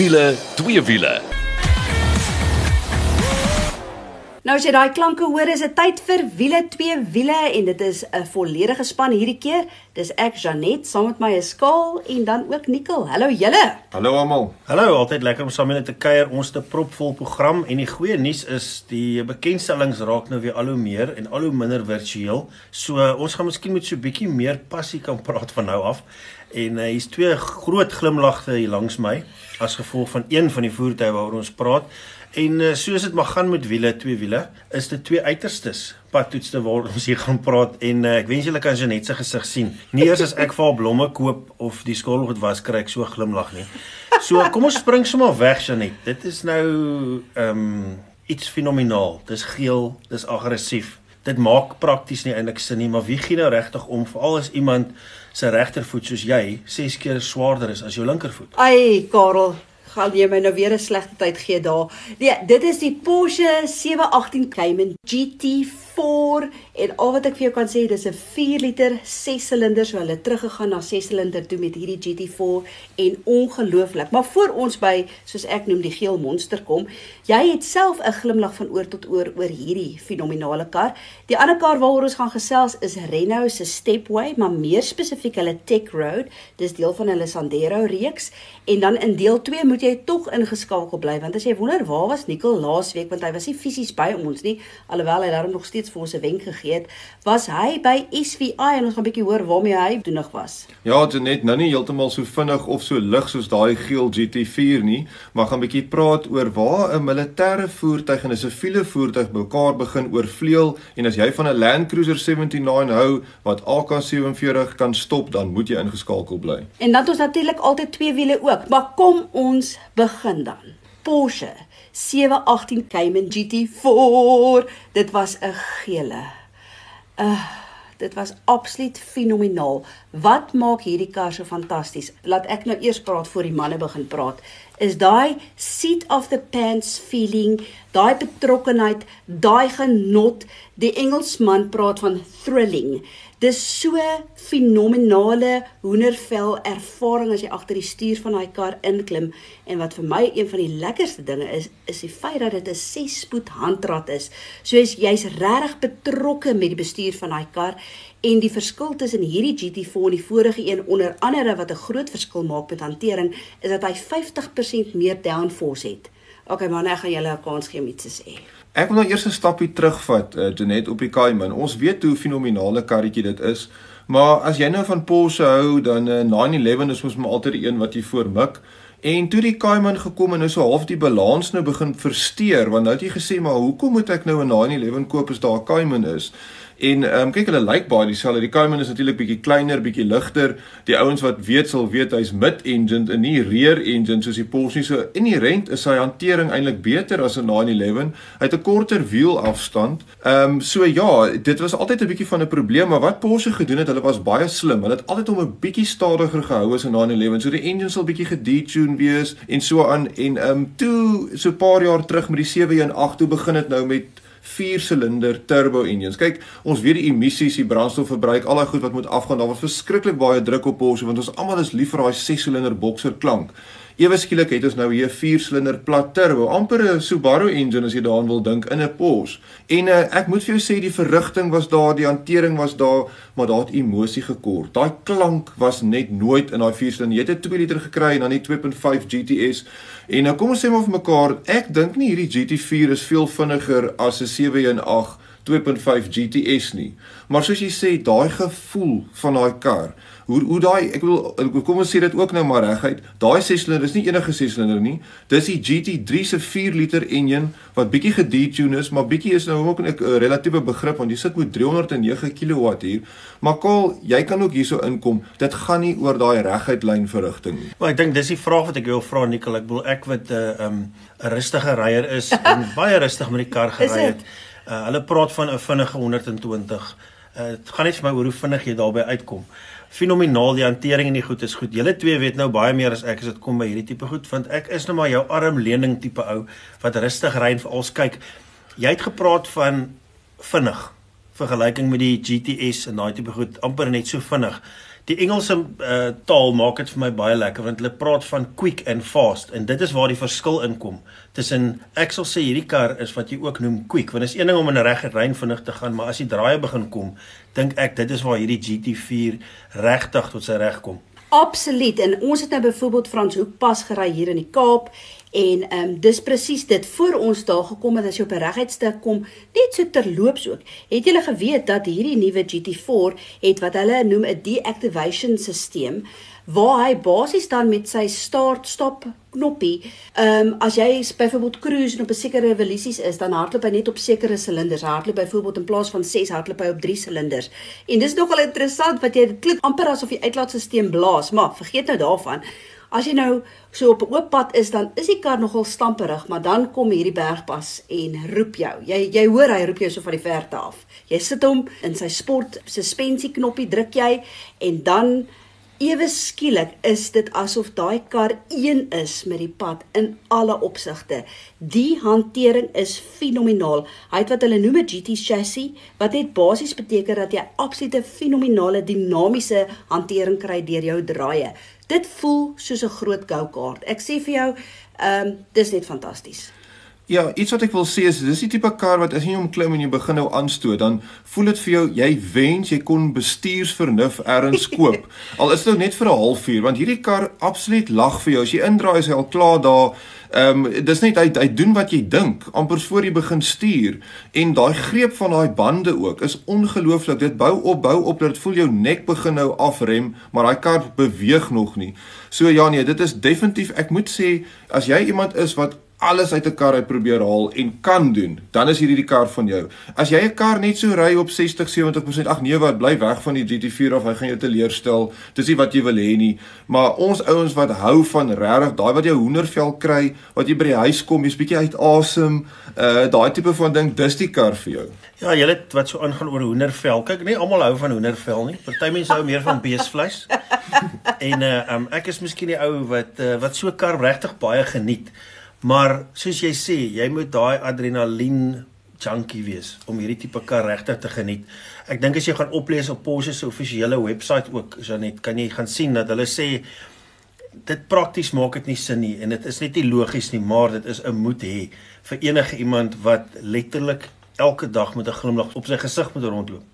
Wiele, twee wiele. Nou as jy daai klanke hoor, is dit tyd vir wiele twee wiele en dit is 'n volledige span hierdie keer. Dis ek Janet saam met my is Skaal en dan ook Nicole. Hallo julle. Hallo almal. Hallo, altyd lekker om saam met julle te kuier. Ons het 'n propvol program en die goeie nuus is die bekendstellings raak nou weer al hoe meer en al hoe minder virtueel. So ons gaan miskien met so 'n bietjie meer passie kan praat van nou af. En uh, hier's twee groot glimlagte hier langs my as gevolg van een van die voertuie waaroor ons praat. En uh, soos dit mag gaan met wiele, twee wiele, is dit twee uiterstes padtoetste waar ons hier gaan praat en uh, ek wens julle kan Janet se gesig sien. Nie eers as ek vir blomme koop of die skoolgoed was kry ek so glimlag nie. So kom ons spring sommer weg Janet. Dit is nou ehm um, iets fenomenaal. Dis geel, dis aggressief. Dit maak prakties nie eintlik sin nie, maar wie gee nou regtig om veral as iemand se regtervoet soos jy 6 keer swaarder is as jou linkervoet? Ai, Karel, gaan jy my nou weer 'n slegte tyd gee daar. Nee, dit is die Porsche 718 Cayman GT4 en al wat ek vir jou kan sê, dis 'n 4 liter 6 silinder, so hulle teruggegaan na 6 silinder toe met hierdie GT4 en ongelooflik. Maar voor ons by soos ek noem die geel monster kom, jy het self 'n glimlag van oor tot oor oor hierdie fenominale kar. Die ander kar waaroor ons gaan gesels is Renault se Stepway, maar meer spesifiek hulle Tech Road. Dis deel van hulle Sandero reeks en dan in deel 2 moet jy tog ingeskakel bly want as jy wonder waar was Nicole laasweek want hy was nie fisies by ons nie alhoewel hy daarom nog steeds vir ons 'n wenk gegee het was hy by SVI en ons gaan 'n bietjie hoor waarmee hy doenig was Ja, Janet, nou nie heeltemal so vinnig of so lig soos daai geel GT4 nie, maar gaan 'n bietjie praat oor waar 'n militêre voertuig en 'n siviele voertuig mekaar begin oorvleuel en as jy van 'n Land Cruiser 79 hou wat AK47 kan stop, dan moet jy ingeskakel bly. En dan het ons natuurlik altyd twee wiele ook, maar kom ons begin dan. Porsche 718 Cayman GT4. Dit was 'n gele. Uh dit was absoluut fenomenaal. Wat maak hierdie kar so fantasties? Laat ek nou eers praat voor die manne begin praat. Is daai seat of the pants feeling, daai betrokkenheid, daai genot. Die Engelsman praat van thrilling. Dis so fenomenale hoendervel ervaring as jy agter die stuur van daai kar inklim en wat vir my een van die lekkerste dinge is is die feit dat dit 'n 6-spoed handrat is. So is jy's regtig betrokke met die bestuur van daai kar en die verskil tussen hierdie GT4 en die vorige een onder andere wat 'n groot verskil maak met hantering is dat hy 50% meer downforce het. Okay man, ek gaan julle 'n kans gee om iets te sê. Ek wil nou eers 'n stapie terugvat, uh, Janet op die Cayman. Ons weet hoe fenominale karretjie dit is. Maar as jy nou van Porsche hou, dan uh, 911 is mos maar altyd die een wat jy voormik. En toe die Cayman gekom en nou so half die balans nou begin versteur, want nou het jy gesê maar hoekom moet ek nou 'n 911 koop as daar 'n Cayman is? En ehm um, kyk hulle lyk baie dieselfde. Die Cayman is natuurlik bietjie kleiner, bietjie ligter. Die ouens wat weet sal weet hy's mid-engine en nie rear engine soos die Porsche nie. So inherent is sy hantering eintlik beter as 'n 911. Hy het 'n korter wielafstand. Ehm um, so ja, dit was altyd 'n bietjie van 'n probleem, maar wat Porsche gedoen het, hulle was baie slim. Hulle het altyd hom 'n bietjie stadiger gehou as 'n 911. So die engine sal bietjie gedetune wees en so aan en ehm um, toe so 'n paar jaar terug met die 718 toe begin dit nou met 4-silinder turbo engines. Kyk, ons weet die emissies, die brandstofverbruik, al daai goed wat moet afgaan, daar was verskriklik baie druk op Porsche want ons almal is lief vir daai 6-silinder boxer klank. Ewe skielik het ons nou hier 'n 4-silinder plat turbo, amper 'n Subaru engine as jy daaraan wil dink in 'n Porsche. En uh, ek moet vir jou sê die verrigting was daar, die hantering was daar, maar daar het emosie gekort. Daai klank was net nooit in daai 4-silinder. Jy het 'n 2 liter gekry en dan die 2.5 GTS. En nou kom ons sê maar vir mekaar, ek dink nie hierdie GT4 is veel vinniger as 'n 718 2.5 GTS nie. Maar soos jy sê, daai gevoel van daai kar, hoe hoe daai ek wil kom ons sê dit ook nou maar reguit. Daai 6-silinder is nie enige 6-silinder nie. Dis die GT3 se 4 liter enjin wat bietjie gedetune is, maar bietjie is nou ook 'n uh, relatiewe begrip want jy sit met 309 kW hier. Maar Kaal, jy kan ook hierso inkom. Dit gaan nie oor daai reguit lyn verrigting nie. Maar ek dink dis die vraag wat ek wil vra Nikkel. Ek bedoel ek wat 'n uh, um, 'n rustige ryer is en baie rustig met die kar gery het. Uh, hulle praat van 'n vinnige 120. Uh, dit gaan net vir my oor hoe vinnig jy daarby uitkom fenomenaal die hantering en die goed is goed. Julle twee weet nou baie meer as ek as dit kom by hierdie tipe goed want ek is nou maar jou armleuning tipe ou wat rustig ry en veral kyk. Jy het gepraat van vinnig vergelyking met die GTS en daai tipe goed amper net so vinnig. Die Engelse uh, taal maak dit vir my baie lekker want hulle praat van quick and fast en dit is waar die verskil inkom tussen ek sal sê hierdie kar is wat jy ook noem quick want is een ding om in 'n regte ry vinnig te gaan maar as die draaie begin kom dink ek dit is waar hierdie GT4 regtig tot sy reg kom. Absoluut. En ons het nou byvoorbeeld Frans Hoek pas gery hier in die Kaap en ehm um, dis presies dit voor ons daar gekom het as jy op 'n reguitstuk kom, net so terloops ook. Het julle geweet dat hierdie nuwe GT4 het wat hulle noem 'n deactivation stelsel waar hy basies dan met sy start stop knoppie, ehm um, as jy byvoorbeeld cruise en op 'n sekere revolusies is, dan hardloop hy net op sekere silinders. Hardloop byvoorbeeld in plaas van 6 hardloop hy op 3 silinders. En dis nogal interessant wat jy dit klink amper asof die uitlaatstelsel blaas, maar vergeet nou daarvan. As jy nou so op 'n oop pad is, dan is die kar nogal stamperig, maar dan kom hierdie bergpas en roep jou. Jy jy hoor hy roep jou so van die verte af. Jy sit hom in sy sport suspensie knoppie druk jy en dan Ewe skielik is dit asof daai kar een is met die pad in alle opsigte. Die hantering is fenomenaal. Hy het wat hulle noem 'n GT chassis wat net basies beteken dat jy absolute fenominale dinamiese hantering kry deur jou draaie. Dit voel soos 'n groot go-kart. Ek sê vir jou, ehm um, dis net fantasties. Ja, iets wat ek wil sê is dis die tipe kar wat as jy hom klim en jy begin nou aanstoot, dan voel dit vir jou jy wens jy kon bestuursvernuf ergens koop. al is dit nou net vir 'n halfuur, want hierdie kar absoluut lag vir jou. As jy indraai is hy al klaar daar. Ehm um, dis net hy hy doen wat jy dink amper voor jy begin stuur en daai greep van daai bande ook is ongelooflik. Dit bou op, bou op dat dit voel jou nek begin nou afrem, maar daai kar beweeg nog nie. So ja nee, dit is definitief ek moet sê as jy iemand is wat alles uit 'n kar uit probeer haal en kan doen, dan is hierdie die kar van jou. As jy 'n kar net so ry op 60, 70%, ag nee, wat bly weg van die GT4 of hy gaan jou teleurstel. Dis nie wat jy wil hê nie. Maar ons ouens wat hou van regtig daai wat jou hoendervel kry, wat jy by die huis kom, jy's bietjie uit asem, uh daai tipe van ding, dis die kar vir jou. Ja, julle wat so aangaan oor hoendervel. Kyk, nie almal hou van hoendervel nie. Party mense hou meer van beesvleis. en uh um, ek is miskien die ou wat uh, wat so kar regtig baie geniet. Maar soos jy sê, jy moet daai adrenalien junkie wees om hierdie tipe kar regtig te geniet. Ek dink as jy gaan oplees op Porsche se offisiële webwerf ook, Janet, kan jy gaan sien dat hulle sê dit prakties maak dit nie sin nie en dit is net nie logies nie, maar dit is 'n moet hê vir enige iemand wat letterlik elke dag met 'n glimlag op sy gesig moet rondloop.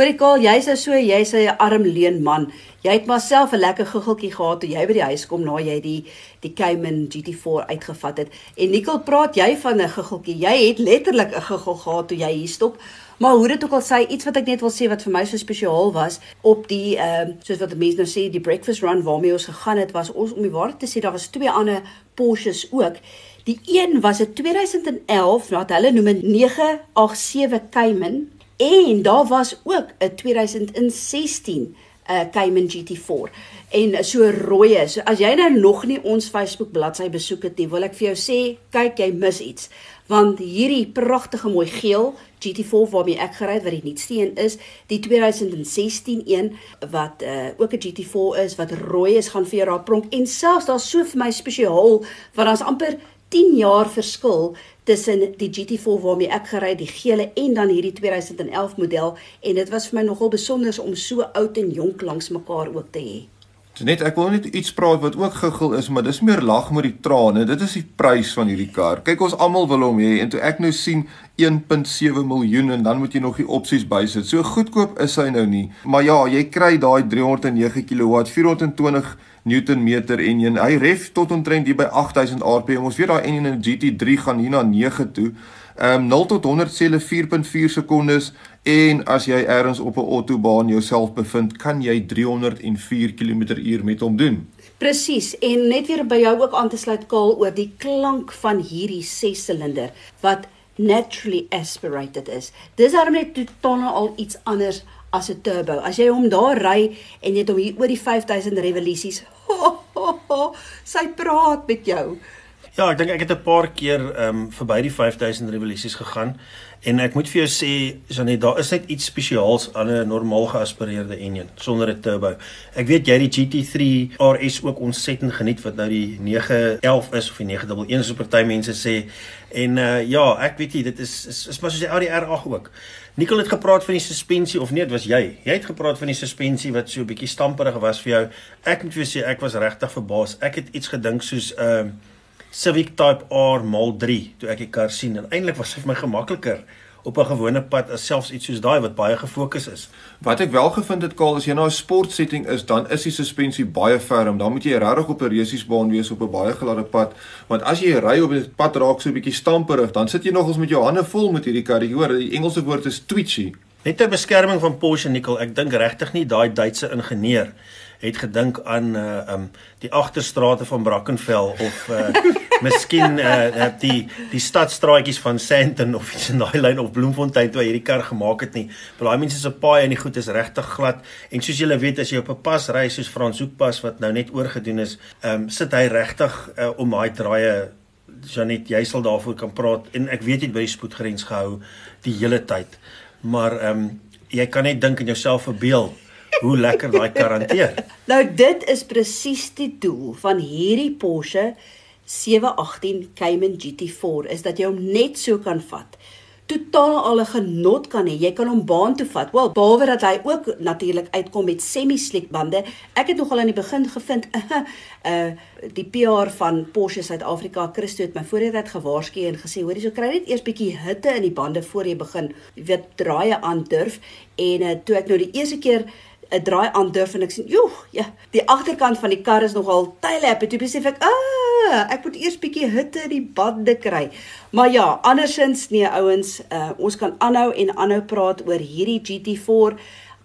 Hoorie Kaal, jy's nou so, jy's 'n arm leen man. Jy het maar self 'n lekker guggeltjie gehad toe jy by die huis kom na jy die die Cayman GT4 uitgevat het. En Nicole, praat jy van 'n guggeltjie? Jy het letterlik 'n guggel gehad toe jy hier stop. Maar hoe dit ook al sê, iets wat ek net wil sê wat vir my so spesiaal was op die ehm uh, soos wat mense nou sê, die breakfast run waarmee ons gegaan het, was ons om die waarheid te sê, daar was twee ander Porsches ook. Die een was 'n 2011 wat hulle noem 'n 987 Cayman En daar was ook 'n 2016 'n uh, Cayman GT4 en so rooi. So as jy nou nog nie ons Facebook bladsy besoek het nie, wil ek vir jou sê, kyk jy mis iets. Want hierdie pragtige mooi geel GT4 waarmee ek gery het wat die nuutste een is, die 2016 een wat uh, ook 'n GT4 is wat rooi is, gaan vir jou raak pronk en selfs daar's so vir my spesiaal want daar's amper 10 jaar verskil tussen die GT4 waarmee ek gery die gele en dan hierdie 2011 model en dit was vir my nogal besonder om so oud en jonk langs mekaar ook te hê. Net ek wil net iets praat wat ook guggel is, maar dis meer lag met die trane. Dit is die prys van hierdie kar. Kyk ons almal wil hom hê en toe ek nou sien 1.7 miljoen en dan moet jy nog die opsies bysit. So goedkoop is hy nou nie. Maar ja, jy kry daai 309 kW, 420 Newtonmeter en een. Hy ref tot omtrent hier by 8000 rpm. Ons weet daai en in 'n GT3 gaan hier na 9 toe. Ehm um, 0 tot 100 sê hulle 4.4 sekondes en as jy ergens op 'n autobaan jouself bevind, kan jy 304 km/h met hom doen. Presies. En net weer by jou ook aan te sluit Kaal oor die klank van hierdie 6-silinder wat naturally aspirated is. Dis daarom net totaal al iets anders as 'n turbo. As jy hom daar ry en jy het hom hier oor die 5000 revolusies, ho, ho, ho, sy praat met jou. Ja, ek dink ek het 'n paar keer ehm um, verby die 5000 revolusies gegaan en ek moet vir jou sê, Janet, daar is net iets spesiaals aan 'n normaal geaspireerde enjin sonder 'n turbo. Ek weet jy die GT3 RS ook ontsettend geniet wat nou die 911 is of die 911 so party mense sê. En uh ja, ek weet jy, dit is is, is maar soos die Audi R8 ook. Nicole het gepraat van die suspensie of nee, dit was jy. Jy het gepraat van die suspensie wat so 'n bietjie stamperig was vir jou. Ek moet vir jou sê ek was regtig verbaas. Ek het iets gedink soos 'n uh, Civic Type R Model 3 toe ek die kar sien en eintlik was dit vir my gemakliker op 'n gewone pad as selfs iets soos daai wat baie gefokus is. Wat ek wel gevind het Kaal as jy nou 'n sportsetting is, dan is die suspensie baie ferm. Dan moet jy regtig op 'n resiesbaan wees op 'n baie gladde pad, want as jy ry op 'n pad raak so 'n bietjie stamperig, dan sit jy nogals met jou hande vol met hierdie kar. Jy hoor, die Engelse woord is twitchy. Net ter beskerming van Porsche Nicole, ek dink regtig nie daai Duitse ingenieur het gedink aan uh um die agterstrate van Brackenfell of uh miskien uh die die stadstraatjies van Sandton of iets in daai lyn of Bloemfontein toe hierdie kar gemaak het nie. Maar daai mense se paai en die goed is regtig glad en soos julle weet as jy op 'n pas ry soos Franshoekpas wat nou net oorgedoen is, um sit hy regtig uh, om daai draaie Janet, jy sal daarvoor kan praat en ek weet jy het by die spoedgrens gehou die hele tyd. Maar um jy kan net dink en jouself verbeel hoe lekker daai kar hanteer. Nou dit is presies die doel van hierdie Porsche 718 Cayman GT4 is dat jy hom net so kan vat. Totaal al 'n genot kan hê. Jy kan hom baan toe vat. Wel, behalwe dat hy ook natuurlik uitkom met semi-slick bande. Ek het nogal aan die begin gevind uh, uh die PR van Porsche Suid-Afrika, Christo het my voorheen dit gewaarsku en gesê, hoorie, so kry net eers bietjie hitte in die bande voor jy begin, jy weet, draaie aan durf. En uh, toe ek nou die eerste keer 'n draai aan durf en ek sien, "Joe, ja, die agterkant van die kar is nogal tyle-happy." Toe besef ek, "Ah, ek moet eers bietjie hitte in die bande kry." Maar ja, andersins nee ouens, uh, ons kan aanhou en aanhou praat oor hierdie GT4.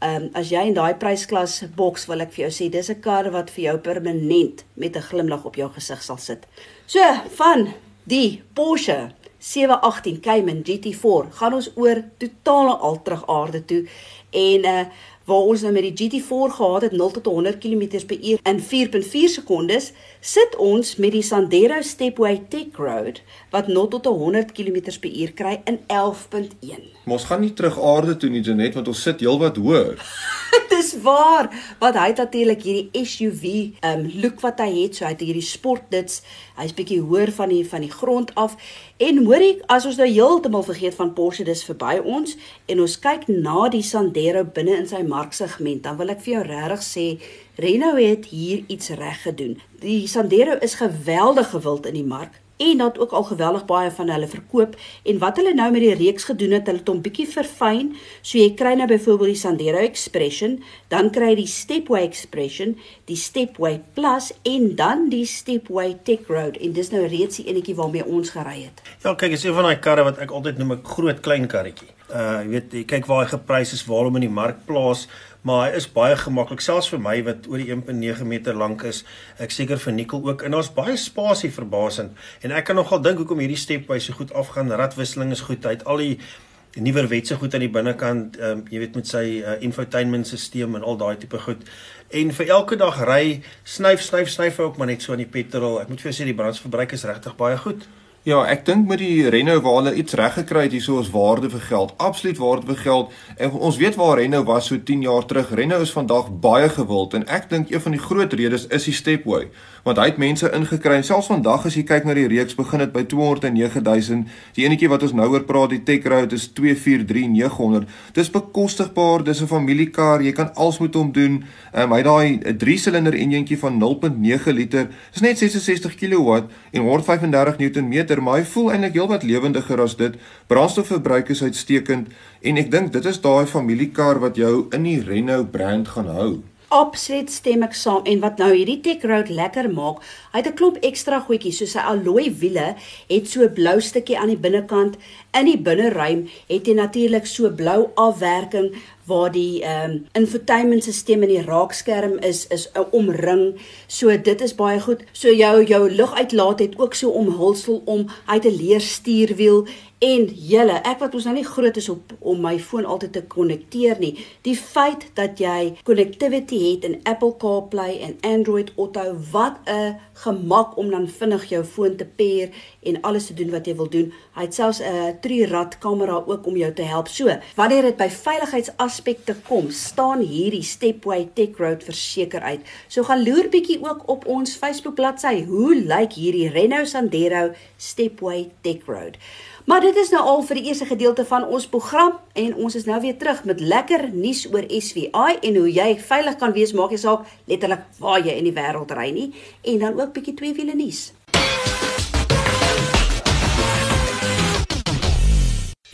Ehm um, as jy in daai prysklas boks wil ek vir jou sê dis 'n kar wat vir jou permanent met 'n glimlag op jou gesig sal sit. So, van die Porsche 718 Cayman GT4 gaan ons oor totale al terug aarde toe en uh waar ons nou met die GT4 gehad het 0 tot 100 km/h in 4.4 sekondes, sit ons met die Sandero Stepway Tech Road wat 0 tot 100 km/h kry in 11.1. Maar ons gaan nie terug aarde toe nie, Janet, want ons sit heelwat hoër. Dis waar. Wat hy het natuurlik hierdie SUV um look wat hy het, so hy het hierdie sportdits. Hy's bietjie hoër van die van die grond af. En hoorie, as ons nou heeltemal vergeet van Porsche, dis verby ons en ons kyk na die Sandero binne in sy marksegment, dan wil ek vir jou regtig sê Renault het hier iets reg gedoen. Die Sandero is geweldig gewild in die mark en dat ook al geweldig baie van hulle verkoop en wat hulle nou met die reeks gedoen het, hulle het hom bietjie verfyn. So jy kry nou byvoorbeeld die Sandero Expression, dan kry jy die Stepway Expression, die Stepway Plus en dan die Stepway Tech Road en dis nou reeds die enetjie waarmee ons gery het. Ja, kyk, is een van daai karre wat ek altyd noem 'n groot klein karretjie. Uh jy weet, jy kyk waar hy geprys is, waar hom in die mark plaas, maar hy is baie gemaklik selfs vir my wat oor die 1.9 meter lank is. Ek seker vir Nicole ook en daar's baie spasie verbasend en ek kan nogal dink hoekom hierdie stepway so goed afgaan. Radwisseling is goed. Hy het al die nuwer wetse goed aan die binnekant, um, jy weet met sy uh, infotainment stelsel en al daai tipe goed. En vir elke dag ry snyf snyf snyf ook maar net so aan die petrol. Ek moet vir jou sê die brandverbruik is regtig baie goed. Ja, ek dink met die Renault waar hulle iets reg gekry het hierso is waarde vir geld. Absoluut waarde vir geld. En ons weet waar Renault was so 10 jaar terug. Renault is vandag baie gewild en ek dink een van die groot redes is die Stepway want hy het mense ingekry. Selfs vandag as jy kyk na die reeks, begin dit by 209000. Die enetjie wat ons nou oor praat, die Tech Road is 243900. Dis bekostigbaar, dis 'n familiekar. Jy kan alles met hom doen. Um, hy daai 'n 3-silinder enjintjie van 0.9 liter. Dis net 66 kW en 135 Nm, maar hy voel eintlik heelwat lewendiger as dit. Brandstofverbruik is uitstekend en ek dink dit is daai familiekar wat jou in die Renault brand gaan hou. Absoluut stem ek saam en wat nou hierdie Tech Road lekker maak, hy het 'n klomp ekstra goedjies soos sy alloy wiele het so 'n blou stukkie aan die binnekant in die binneruim het jy natuurlik so blou afwerking waar die ehm um, infotainmentstelsel in die raakskerm is is 'n omring. So dit is baie goed. So jou jou luguitlaat het ook so omhulsel om uit 'n leer stuurwiel En julle, ek wat ons nou nie groot is op om my foon altyd te konnekteer nie. Die feit dat jy connectivity het in Apple CarPlay en Android Auto, wat 'n gemak om dan vinnig jou foon te pair en alles te doen wat jy wil doen. Hy het selfs 'n trirad kamera ook om jou te help. So, wanneer dit by veiligheidsaspekte kom, staan hierdie Stepway Tech Road verseker uit. So gaan loer bietjie ook op ons Facebook bladsy. Hoe lyk hierdie Renault Sandero Stepway Tech Road? Maar dit is nou al vir die eerste gedeelte van ons program en ons is nou weer terug met lekker nuus oor SVI en hoe jy veilig kan wees maak jy saak letterlik waar jy in die wêreld ry nie en dan ook bietjie twee wiele nuus.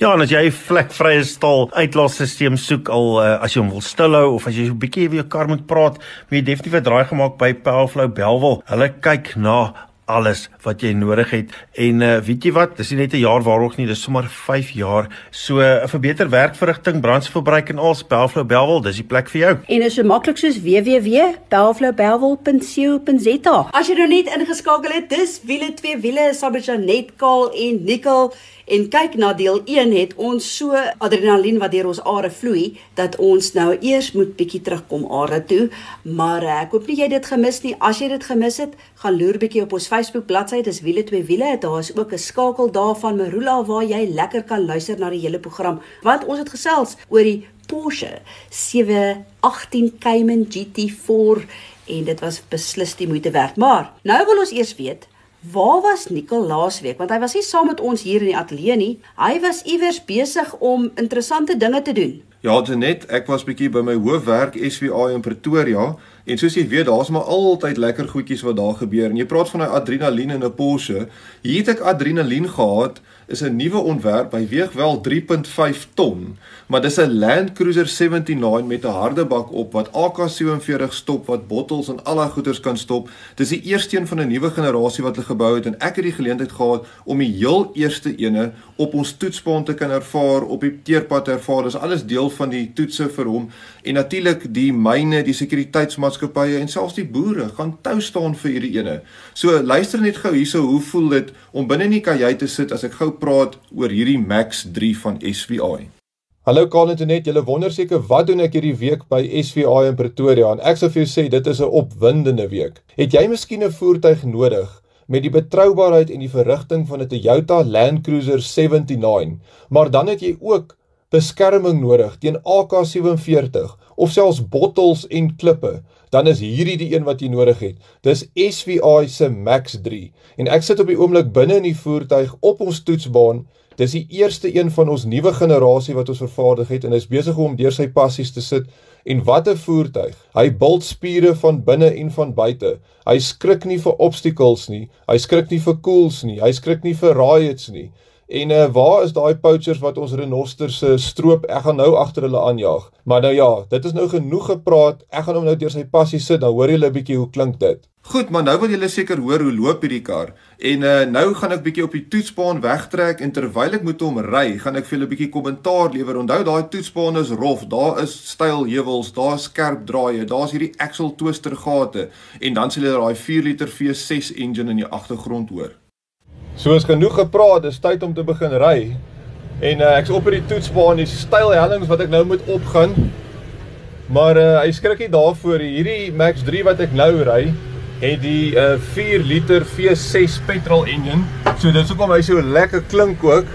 Ja, en as jy 'n vlekvrye staal uitlaatstelsel soek al uh, as jy hom wil stilhou of as jy so 'n bietjie weer jou kar moet praat, moet jy definitief 'n draai gemaak by Powerflow Belwel. Hulle kyk na alles wat jy nodig het. En uh, weet jy wat, dis nie net 'n jaar waarog nie, dis sommer 5 jaar. So 'n uh, vir beter werkverrigting, brandstofverbruik en al Spelflow Belwel, dis die plek vir jou. En is so maklik soos www.belflowbelwel.co.za. As jy nou net ingeskakel het, dis wiele twee wiele, Sabajanet Kaal en Nikkel En kyk na deel 1 het ons so adrenalien wat deur ons are vloei dat ons nou eers moet bietjie terugkom are toe. Maar eh, ek hoop nie jy dit gemis nie. As jy dit gemis het, gaan loer bietjie op ons Facebook bladsy. Dis wiele twee wiele. Daar is ook 'n skakel daarvan Marula waar jy lekker kan luister na die hele program. Want ons het gesels oor die Porsche 718 Cayman GT4 en dit was beslis die moeite werd. Maar nou wil ons eers weet Waar was Nicole laasweek? Want hy was nie saam met ons hier in die ateljee nie. Hy was iewers besig om interessante dinge te doen. Ja, Janet, ek was bietjie by my hoofwerk SVA in Pretoria en soos jy weet, daar's maar altyd lekker goedjies wat daar gebeur. En jy praat van 'n adrenalien in 'n Porsche. Hier het ek adrenalien gehad is 'n nuwe ontwerp. Hy weeg wel 3.5 ton, maar dis 'n Land Cruiser 79 met 'n harde bak op wat AK47 stop, wat bottels en al daai goeders kan stop. Dis die eerste een van 'n nuwe generasie wat hulle gebou het en ek het die geleentheid gehad om die heel eerste ene op ons toetsbaan te kan ervaar, op die teerpad ervaar. Dis alles deel van die toetse vir hom en natuurlik die myne, die sekuriteitsmaatskappye en selfs die boere gaan tou staan vir hierdie ene. So luister net gou hierso, hoe voel dit om binne in die kajuit te sit as ek gou praat oor hierdie Max 3 van SVI. Hallo Karletonet, julle wonder seker wat doen ek hierdie week by SVI in Pretoria en ek sou vir jou sê dit is 'n opwindende week. Het jy miskien 'n voertuig nodig met die betroubaarheid en die verrigting van 'n Toyota Land Cruiser 79, maar dan het jy ook beskerming nodig teen AK47 of selfs bottels en klippe? Dan is hierdie die een wat jy nodig het. Dis SVI se Max 3 en ek sit op die oomblik binne in die voertuig op ons toetsbaan. Dis die eerste een van ons nuwe generasie wat ons vervaardig het en is besig om deur sy passies te sit. En wat 'n voertuig. Hy bult spiere van binne en van buite. Hy skrik nie vir obstacles nie. Hy skrik nie vir koels nie. Hy skrik nie vir riots nie. En uh, waar is daai poachers wat ons renosters se uh, stroop? Ek gaan nou agter hulle aanjaag. Maar nou ja, dit is nou genoeg gepraat. Ek gaan hom nou deur sy passie sit. Dan hoor julle 'n bietjie hoe klink dit. Goed, maar nou wil julle seker hoor hoe loop hierdie kar. En uh, nou gaan ek bietjie op die toetsbaan wegtrek en terwyl ek moet hom ry, gaan ek vir julle 'n bietjie kommentaar lewer. Onthou daai toetsbaan is rof. Daar is styl heuwels, daar is skerp draaie, daar's hierdie axle twister gate en dan sal jy daai 4 liter V6 engine in die agtergrond hoor. So is genoeg gepraat, dis tyd om te begin ry. En uh, ek's op hierdie toetsbaan, die styl hellings wat ek nou moet opgaan. Maar uh, hy skrik nie daarvoor hierdie Max 3 wat ek nou ry het die uh, 4 liter V6 petrol engine. So dit is hoekom hy so lekker klink ook.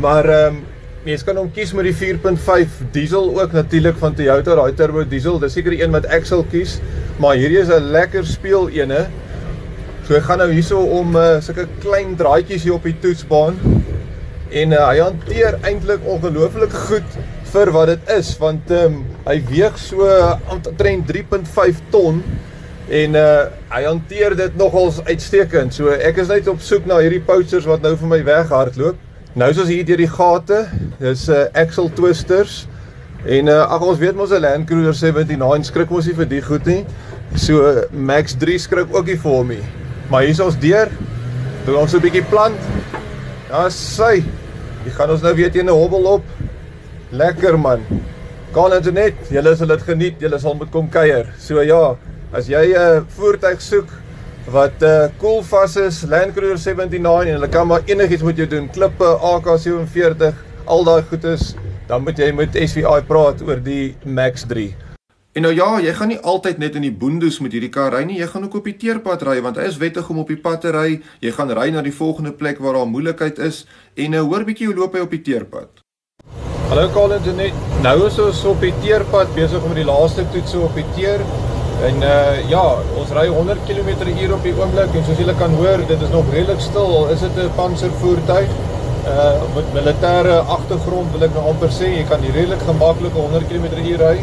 Maar ehm um, mens kan hom kies met die 4.5 diesel ook natuurlik van Toyota, daai turbo diesel. Dis seker die een wat ek sal kies, maar hierdie is 'n lekker speel ene. So ek gaan nou hierso om uh, sulke klein draadjies hier op die toetsbaan en uh, hy hanteer eintlik ongelooflik goed vir wat dit is want um, hy weeg so omtrent 3.5 ton en uh, hy hanteer dit nogals uitstekend. So ek is net op soek na hierdie pouchers wat nou vir my weghardloop. Nou is ons hier deur die gate. Dis 'n uh, axle twisters. En uh, ag ons weet mos 'n Land Cruiser 79 skrik mos nie vir die goed nie. So uh, Max 3 skrik ook nie vir hom nie. Maar hier is ons deur. Doen ons 'n bietjie plant. Ja, sy. Jy gaan ons nou weer teen 'n hobbel op. Lekker man. Kan internet, julle sal dit geniet, julle sal moet kom kuier. So ja, as jy 'n uh, voertuig soek wat uh cool vas is, Land Cruiser 79 en hulle kan maar enigiets met jou doen, klippe, AK47, al daai goedes, dan moet jy met SVI praat oor die Max 3. En nou ja, jy gaan nie altyd net in die boondoes met hierdie kar ry nie, jy gaan ook op die teerpad ry want hy is wettig om op die pad te ry. Jy gaan ry na die volgende plek waar daar moeilikheid is en nou hoor bietjie hoe loop hy op die teerpad. Hallo Colin Janet. Nou is ons op die teerpad besig om die laaste toetse op die teer. En uh ja, ons ry 100 km/h op die oomblik en soos julle kan hoor, dit is nog redelik stil. Al is dit 'n panservoertuig uh met militêre agtergrond wil ek nou amper sê jy kan redelik gemaklik 100 km/h ry.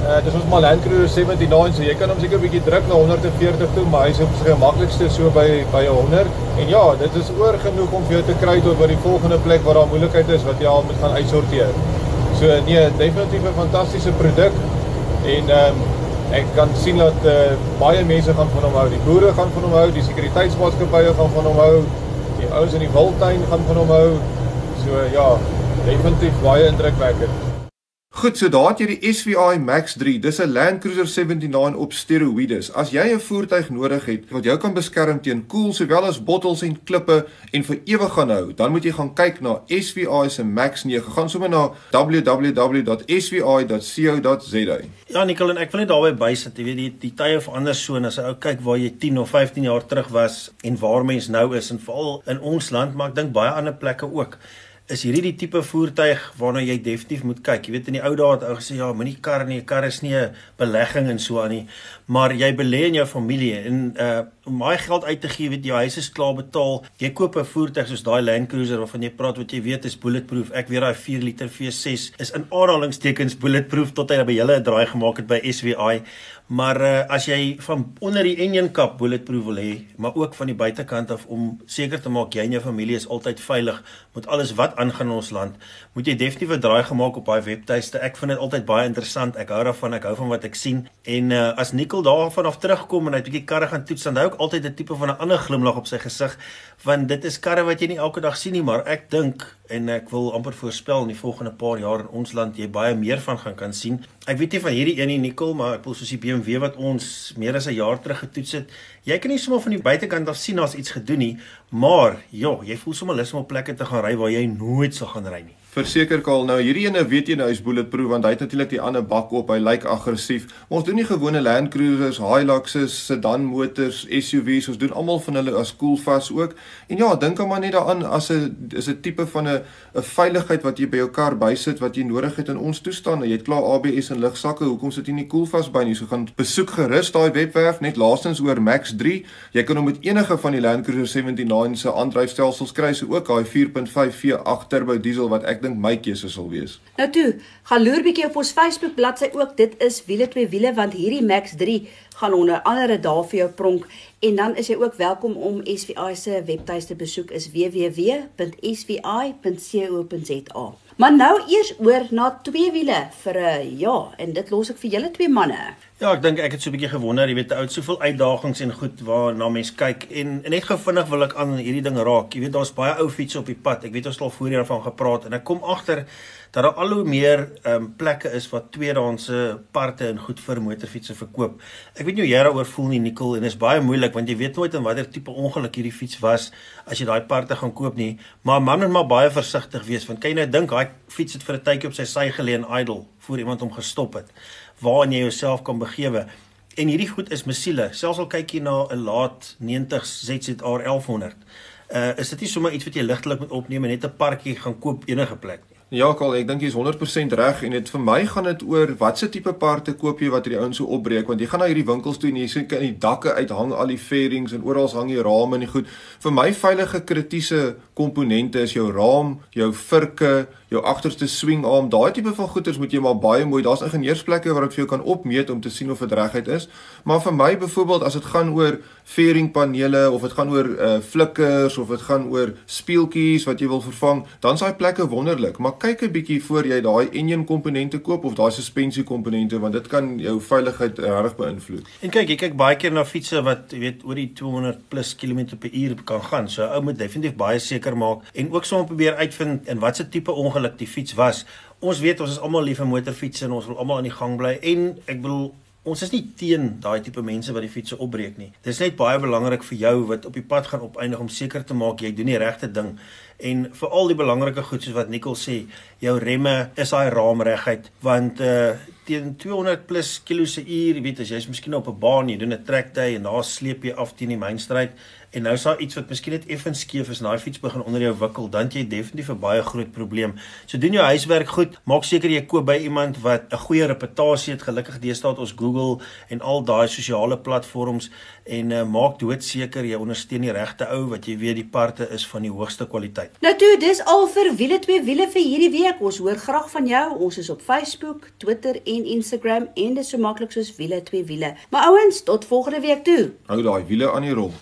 Uh dis ons maar Land Cruiser 79 so jy kan hom seker 'n bietjie druk na 140 toe, maar hy's op sy gemaklikste so by by 100. En ja, dit is oor genoeg om vir jou te kry tot by die volgende plek waar daar moeilikheid is wat jy al moet gaan uitsorteer. So nee, definitief 'n fantastiese produk en ehm um, ek kan sien dat uh, baie mense gaan van hom hou. Die boere gaan van hom hou, die sekuriteitsmaatskappye gaan van hom hou, die ouens in die wildtuin gaan van hom hou. So ja, definitief baie indrukwekkend. Goed, so daar het jy die SVI Max 3. Dis 'n Land Cruiser 79 op steroïdes. As jy 'n voertuig nodig het wat jou kan beskerm teen koel sowel as bottels en klippe en vir ewig gaan hou, dan moet jy gaan kyk na SVI se Max 9. Gaan sommer na www.svi.co.za. Ja, Nicole, ek wil net daarby bysit. Jy weet die die tye verander so en as jy ou kyk waar jy 10 of 15 jaar terug was en waar mens nou is en veral in ons land, maar ek dink baie ander plekke ook is hierdie die tipe voertuig waarna jy definitief moet kyk. Jy weet in die ou dae het ou gesê ja, moenie kar nie, 'n kar is nie 'n belegging en so aan nie, maar jy belê in jou familie en uh om baie geld uit te gee, weet jou huis is klaar betaal. Jy koop 'n voertuig soos daai Land Cruiser waarvan jy praat wat jy weet is bulletproof. Ek weet daai 4 liter V6 is in aanhalingstekens bulletproof tot hy by julle 'n draai gemaak het by SVI. Maar uh, as jy van onder die enjin kap bulletproof wil hê, maar ook van die buitekant af om seker te maak jy en jou familie is altyd veilig met alles wat aangaan in ons land, moet jy definitief 'n draai gemaak op daai webtuiste. Ek vind dit altyd baie interessant. Ek hou daarvan, ek hou van wat ek sien. En uh, as Nicole daarvan af terugkom en hy 'n bietjie karre gaan toets, dan hou ek altyd 'n tipe van 'n ander glimlag op sy gesig, want dit is karre wat jy nie elke dag sien nie, maar ek dink en ek wil amper voorspel in die volgende paar jaar in ons land jy baie meer van gaan kan sien. Ek weet nie van hierdie een nie Nicole, maar ek wil soos die BMW wat ons meer as 'n jaar terug getoets het. Jy kan nie sommer van die buitekant af sien as iets gedoen nie, maar ja, jy voel sommer lus om op plekke te gaan ry waar jy nooit sal gaan ry nie. Verseker Karl, nou hierdie ene weet jy nou hy's bulletproof want hy het natuurlik die ander bak op. Hy lyk aggressief. Ons doen nie gewone Land Cruisers, Hiluxes, sedan motors, SUVs. Ons doen almal van hulle as koelvas ook. En ja, dink hom maar net daaraan as 'n is 'n tipe van 'n 'n veiligheid wat jy by jou kar bysit wat jy nodig het in ons toestand. Jy het klaar ABS en lugsakke. Hoekom sit jy nie koelvas by nie? So gaan besoek gerus daai webwerf net laastens oor Max 3. Jy kan hom met enige van die Land Cruiser 79 se aandryfstelsels kry, so ook daai 4.5 V8 turbo diesel wat ek dink my keuse sal wees. Nou toe, gaan loer bietjie op ons Facebook bladsy ook. Dit is wiele twee wiele want hierdie Max 3 gaan onder andere daar vir jou pronk en dan is jy ook welkom om SVI se webtuiste besoek is www.svi.co.za. Maar nou eers oor na twee wiele vir 'n ja en dit los ek vir julle twee manne. Ja, ek dink ek het so 'n bietjie gewonder, jy weet, ou het soveel uitdagings en goed waarna mense kyk en, en net gou vinnig wil ek aan hierdie ding raak. Jy weet, daar's baie ou fietsse op die pad. Ek weet ons het al voorheen daarvan gepraat en ek kom agter dat daar al hoe meer ehm um, plekke is wat tweedehandse parte en goed vir motorfietsse verkoop. Ek weet nie hoe jy daaroor voel nie, Nicole, en dit is baie moeilik want jy weet nooit in watter tipe ongeluk hierdie fiets was as jy daai parte gaan koop nie. Maar man moet maar baie versigtig wees want kan jy nou dink daai fiets het vir 'n tydjie op sy sy gelê en idle voor iemand hom gestop het waarin jy jouself kan begewe. En hierdie goed is mesiele. Selfs al kyk jy na 'n laat 90s ZZR 1100, uh is dit nie sommer iets wat jy ligtelik moet opneem en net 'n parkie gaan koop enige plek. Ja, Karl, ek dink jy's 100% reg en dit vir my gaan dit oor watse tipe parte koop jy wat hierdie ouens so opbreek want jy gaan na hierdie winkels toe en jy sien kan die dakke uithang al die fairings en oral hang die rame en die goed. Vir my veilige kritiese komponente is jou raam, jou virke, jou agterste swingarm, daai tipe van goeders moet jy maar baie mooi. Daar's ingenieursplekke waar ek vir jou kan opmeet om te sien of dit reguit is. Maar vir my byvoorbeeld as dit gaan oor fairingpanele of dit gaan oor uh flikkers of dit gaan oor speeltjies wat jy wil vervang, dan's daai plekke wonderlik. Maar kyk 'n bietjie voor jy daai engine komponente koop of daai suspensie komponente want dit kan jou veiligheid reg beïnvloed. En kyk, jy kyk baie keer na fietses wat jy weet oor die 200 plus km per uur kan gaan. So ou moet definitief baie seker seker maak en ook sommer probeer uitvind in watter tipe ongeluk die fiets was. Ons weet ons is almal lief vir motorfietsse en ons wil almal aan die gang bly en ek bedoel Ons is nie teen daai tipe mense wat die fiets opbreek nie. Dit is net baie belangrik vir jou wat op die pad gaan opeindig om seker te maak jy doen die regte ding en veral die belangrike goed soos wat Nicole sê, jou remme is daai raam reguit want uh teen 200 plus km se uur, jy weet as jy's miskien op 'n baan, jy doen 'n track day en daar sleep jy af teen die mainstryd en nou daar iets wat miskien net effens skeef is en daai fiets begin onder jou wikkel, dan jy definitief 'n baie groot probleem. So doen jou huiswerk goed, maak seker jy koop by iemand wat 'n goeie reputasie het. Gelukkig deesdae ons Google en al daai sosiale platforms en uh, maak doodseker jy ondersteun die regte ou wat jy weet die parte is van die hoogste kwaliteit. Nou toe, dis al vir wiele twee wiele vir hierdie week. Ons hoor graag van jou. Ons is op Facebook, Twitter en Instagram en dit is so maklik soos wiele twee wiele. Maar ouens, tot volgende week toe. Hou daai wiele aan die rol.